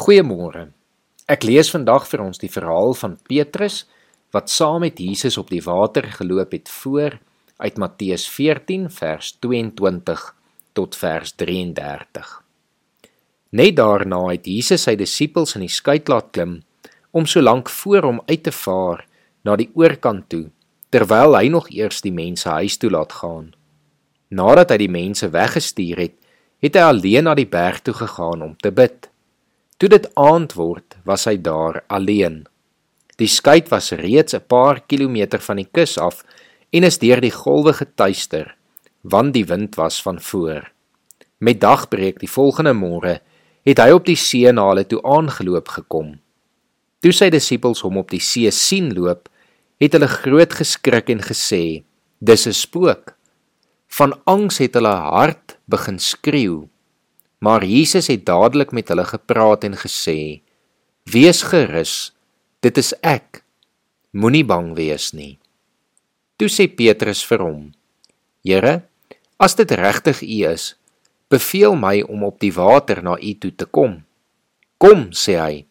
Goeiemôre. Ek lees vandag vir ons die verhaal van Petrus wat saam met Jesus op die water geloop het voor uit Matteus 14 vers 22 tot vers 33. Net daarna het Jesus sy disippels in die skei laat klim om so lank voor hom uit te vaar na die oorkant toe terwyl hy nog eers die mense huis toe laat gaan. Nadat hy die mense weggestuur het, het hy alleen na die berg toe gegaan om te bid. Toe dit aand word, was hy daar alleen. Die skei was reeds 'n paar kilometer van die kus af en is deur die golwe getuister, want die wind was van voor. Met dagbreek die volgende môre het hy op die see na hulle toe aangeloop gekom. Toe sy disippels hom op die see sien loop, het hulle groot geskrik en gesê: "Dis 'n spook." Van angs het hulle hart begin skreeu. Maar Jesus het dadelik met hulle gepraat en gesê: "Wees gerus, dit is ek. Moenie bang wees nie." Toe sê Petrus vir hom: "Here, as dit regtig U is, beveel my om op die water na U toe te kom." "Kom," sê hy.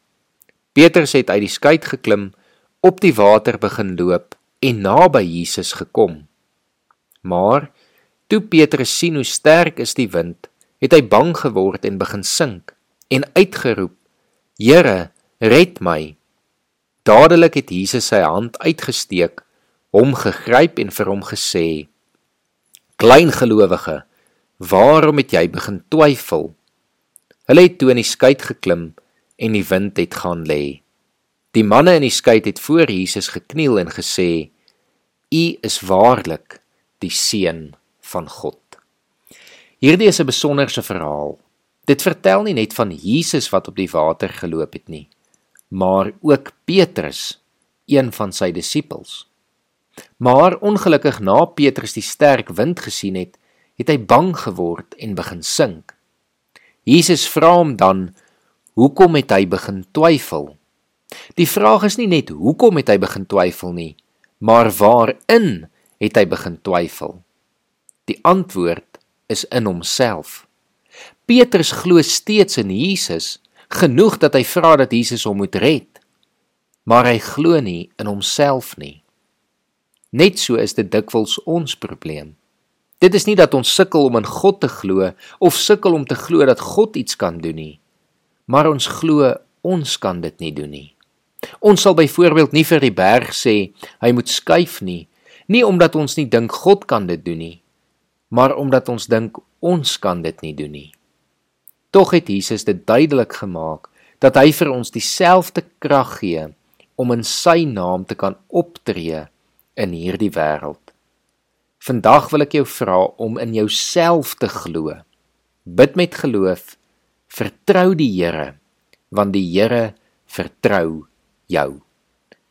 Petrus het uit die skei geklim, op die water begin loop en naby Jesus gekom. Maar Toe Petrus sien hoe sterk is die wind, het hy bang geword en begin sink en uitgeroep: "Here, red my!" Dadelik het Jesus sy hand uitgesteek, hom gegryp en vir hom gesê: "Klein gelowige, waarom het jy begin twyfel?" Hulle het toe in die skei geklim en die wind het gaan lê. Die manne in die skei het voor Jesus gekniel en gesê: "U is waarlik die seun van God. Hierdie is 'n besonderse verhaal. Dit vertel nie net van Jesus wat op die water geloop het nie, maar ook Petrus, een van sy disippels. Maar ongelukkig na Petrus die sterk wind gesien het, het hy bang geword en begin sink. Jesus vra hom dan: "Hoekom het hy begin twyfel?" Die vraag is nie net hoekom het hy begin twyfel nie, maar waarin het hy begin twyfel? Die antwoord is in homself. Petrus glo steeds in Jesus, genoeg dat hy vra dat Jesus hom moet red. Maar hy glo nie in homself nie. Net so is dit dikwels ons probleem. Dit is nie dat ons sukkel om in God te glo of sukkel om te glo dat God iets kan doen nie, maar ons glo ons kan dit nie doen nie. Ons sal byvoorbeeld nie vir die berg sê hy moet skuif nie, nie omdat ons nie dink God kan dit doen nie, maar omdat ons dink ons kan dit nie doen nie. Tog het Jesus dit duidelik gemaak dat hy vir ons dieselfde krag gee om in sy naam te kan optree in hierdie wêreld. Vandag wil ek jou vra om in jouself te glo. Bid met geloof, vertrou die Here, want die Here vertrou jou.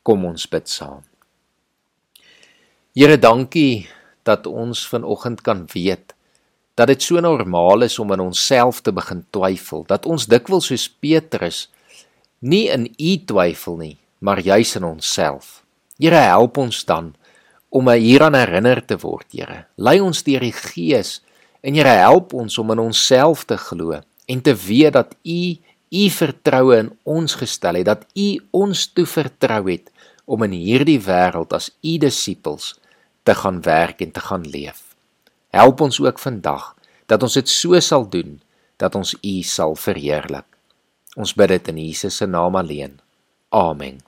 Kom ons bid saam. Here, dankie dat ons vanoggend kan weet dat dit so normaal is om in onsself te begin twyfel, dat ons dikwels soos Petrus nie in U twyfel nie, maar juis in onsself. Here help ons dan om hieraan herinner te word, Here. Lei ons deur die Gees en Here help ons om in onsself te glo en te weet dat U U vertroue in ons gestel het, dat U ons toevertrou het om in hierdie wêreld as U disippels te gaan werk en te gaan leef. Help ons ook vandag dat ons dit so sal doen dat ons U sal verheerlik. Ons bid dit in Jesus se naam alleen. Amen.